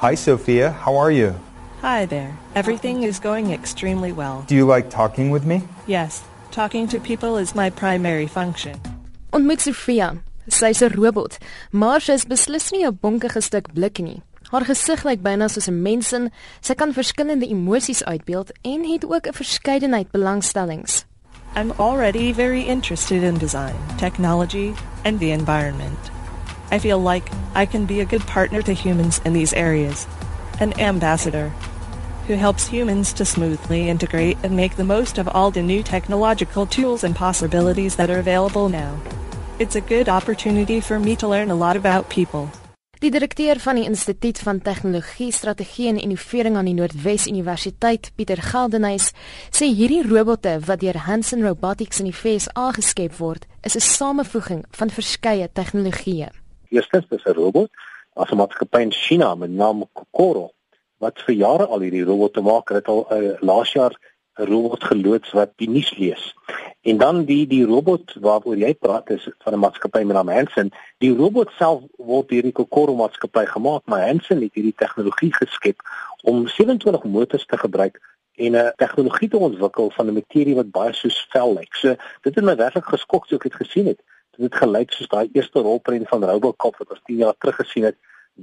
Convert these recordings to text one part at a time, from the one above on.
Hi, Sophia. How are you? Hi there. Everything is going extremely well. Do you like talking with me? Yes, talking to people is my primary function. Ontmoet Sofia. Sy's 'n robot, maar sy is beslis nie 'n bonkige stuk blik nie. Haar gesig lyk byna soos 'n mens en sy kan verskillende emosies uitbeeld en het ook 'n verskeidenheid belangstellings. I'm already very interested in design, technology, and the environment. I feel like I can be a good partner to humans in these areas, an ambassador who helps humans to smoothly integrate and make the most of all the new technological tools and possibilities that are available now. It's a good opportunity for me to learn a lot about people. Die direkteur van die Instituut van Tegnologie, Strategie en Innovering aan die Noordwes Universiteit, Pieter Geldenhuys, sê hierdie robotte wat deur Hanson Robotics in die VSA geskep word, is 'n samevoeging van verskeie tegnologieë. Eerstens is 'n robot as 'n maatskappy in China met naam Kokoro wat vir jare al hierdie robotte maak. Hulle het al uh, laas jaar 'n robot geloods wat die nuus lees. En dan die die robot waaroor jy praat is van 'n maatskappy met naam Hanson. Die robot self word deur die Kokoro maatskappy gemaak, maar Hanson het hierdie tegnologie geskep om 27 motors te gebruik en 'n tegnologie te ontwikkel van 'n materie wat baie soos vel lyk. So dit het my werklik geskok toe ek dit gesien het. Dit gelyk soos daai eerste rolprent van Robocop wat ons 10 jaar terug gesien het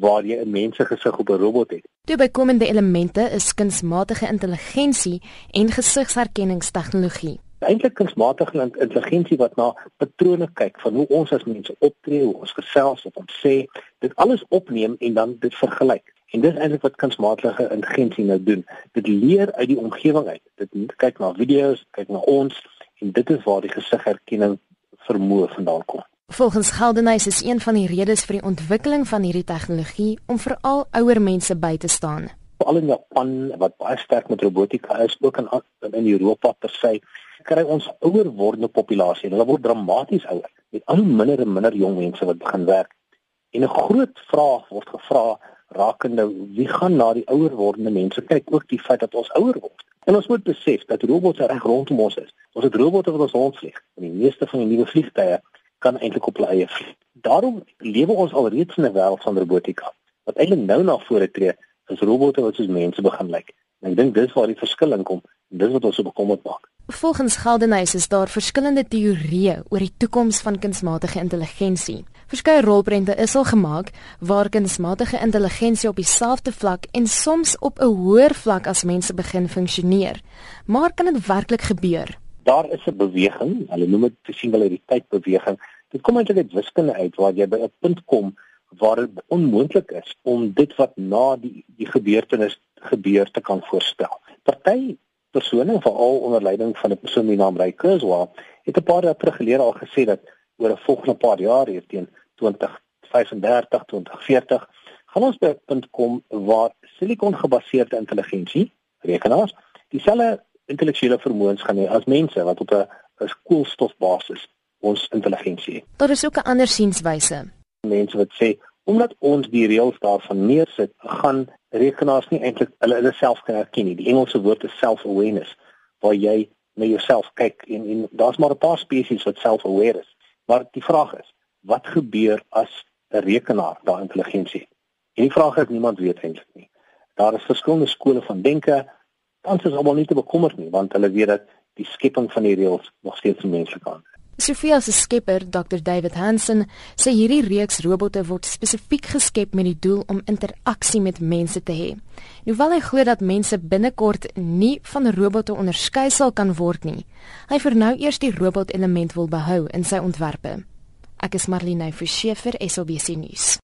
waar jy 'n mense gesig op 'n robot het. Die bykomende elemente is kunsmatige intelligensie en gesigsherkenningstegnologie. Eintlik kunsmatige intelligensie wat na patrone kyk van hoe ons as mense optree, hoe ons gesels of ons sê, dit alles opneem en dan dit vergelyk. En dis eintlik wat kunsmatige intelligensie nou doen. Dit leer uit die omgewing uit. Dit kyk na video's, kyk na ons en dit is waar die gesigherkenning vermoë vandaan kom. Volgens Geldenhuys is een van die redes vir die ontwikkeling van hierdie tegnologie om veral ouer mense by te staan. Veral in Japan wat baie sterk met robotika is, ook in in Europa per se, kry ons ouer wordende populasie. Hulle word dramaties ouer met al minder en minder jong mense wat begin werk. En 'n groot vraag word gevra rakende wie gaan na die ouer wordende mense kyk ook die feit dat ons ouer word. En ons moet besef dat robotte reg rondom ons is. Ons het robotte wat ons rondvlieg. En die meeste van die nuwe vliegtye kan eintlik op hulle eie vlieg. Daarom lewe ons alreeds in 'n wêreld van robotika. Wat eintlik nou na vore tree, is robotte wat soos mense begin lyk. En ek dink dis waar die verskil in kom en dis wat ons so bekommerd maak. Volgens Geldenhuys is daar verskillende teorieë oor die toekoms van kunsmatige intelligensie. Verskeie rolprente is al gemaak waar kunsmatige intelligensie op dieselfde vlak en soms op 'n hoër vlak as mense begin funksioneer. Maar kan dit werklik gebeur? Daar is 'n beweging, hulle noem dit singulariteit beweging. Dit kom eintlik uit wiskunde uit waar jy by 'n punt kom waar dit onmoontlik is om dit wat na die die gebeurtenis gebeur te kan voorspel. Party persone veral onder leiding van 'n persoon met die naam Ray Kurzweil het 'n paar jaar terug gelede al gesê dat oor 'n volgende paar jaar hier teen 2035 2040 gaan ons by 'n punt kom waar silikon gebaseerde intelligensie rekenaars dieselfde intellektuele vermoëns gaan hê as mense wat op 'n koolstofbasis ons intelligensie het. Daar is ook 'n ander sienswyse. Mense wat sê omdat ons die reëls daarvan neersit, gaan rekenaars nie eintlik hulle hulle self kan herken nie. Die Engelse woord is self-awareness waar jy na jouself kyk en en daar's maar 'n paar spesies wat self-aware is. Maar die vraag is, wat gebeur as 'n rekenaar daai intelligensie het? En die vraag is niemand weet eintlik nie. Daar is verskillende skole van denke tans is almal nie te bekommerd nie want hulle weet dat die skepping van die reëls nog steeds in menslike hande is. Sofia se skepper, Dr David Hansen, sê hierdie reeks robotte word spesifiek geskep met die doel om interaksie met mense te hê. Hoewel hy glo dat mense binnekort nie van robotte onderskei sal kan word nie, hy vir nou eers die robot element wil behou in sy ontwerpe. Ek is Marlene Forsiefer, SABC nuus.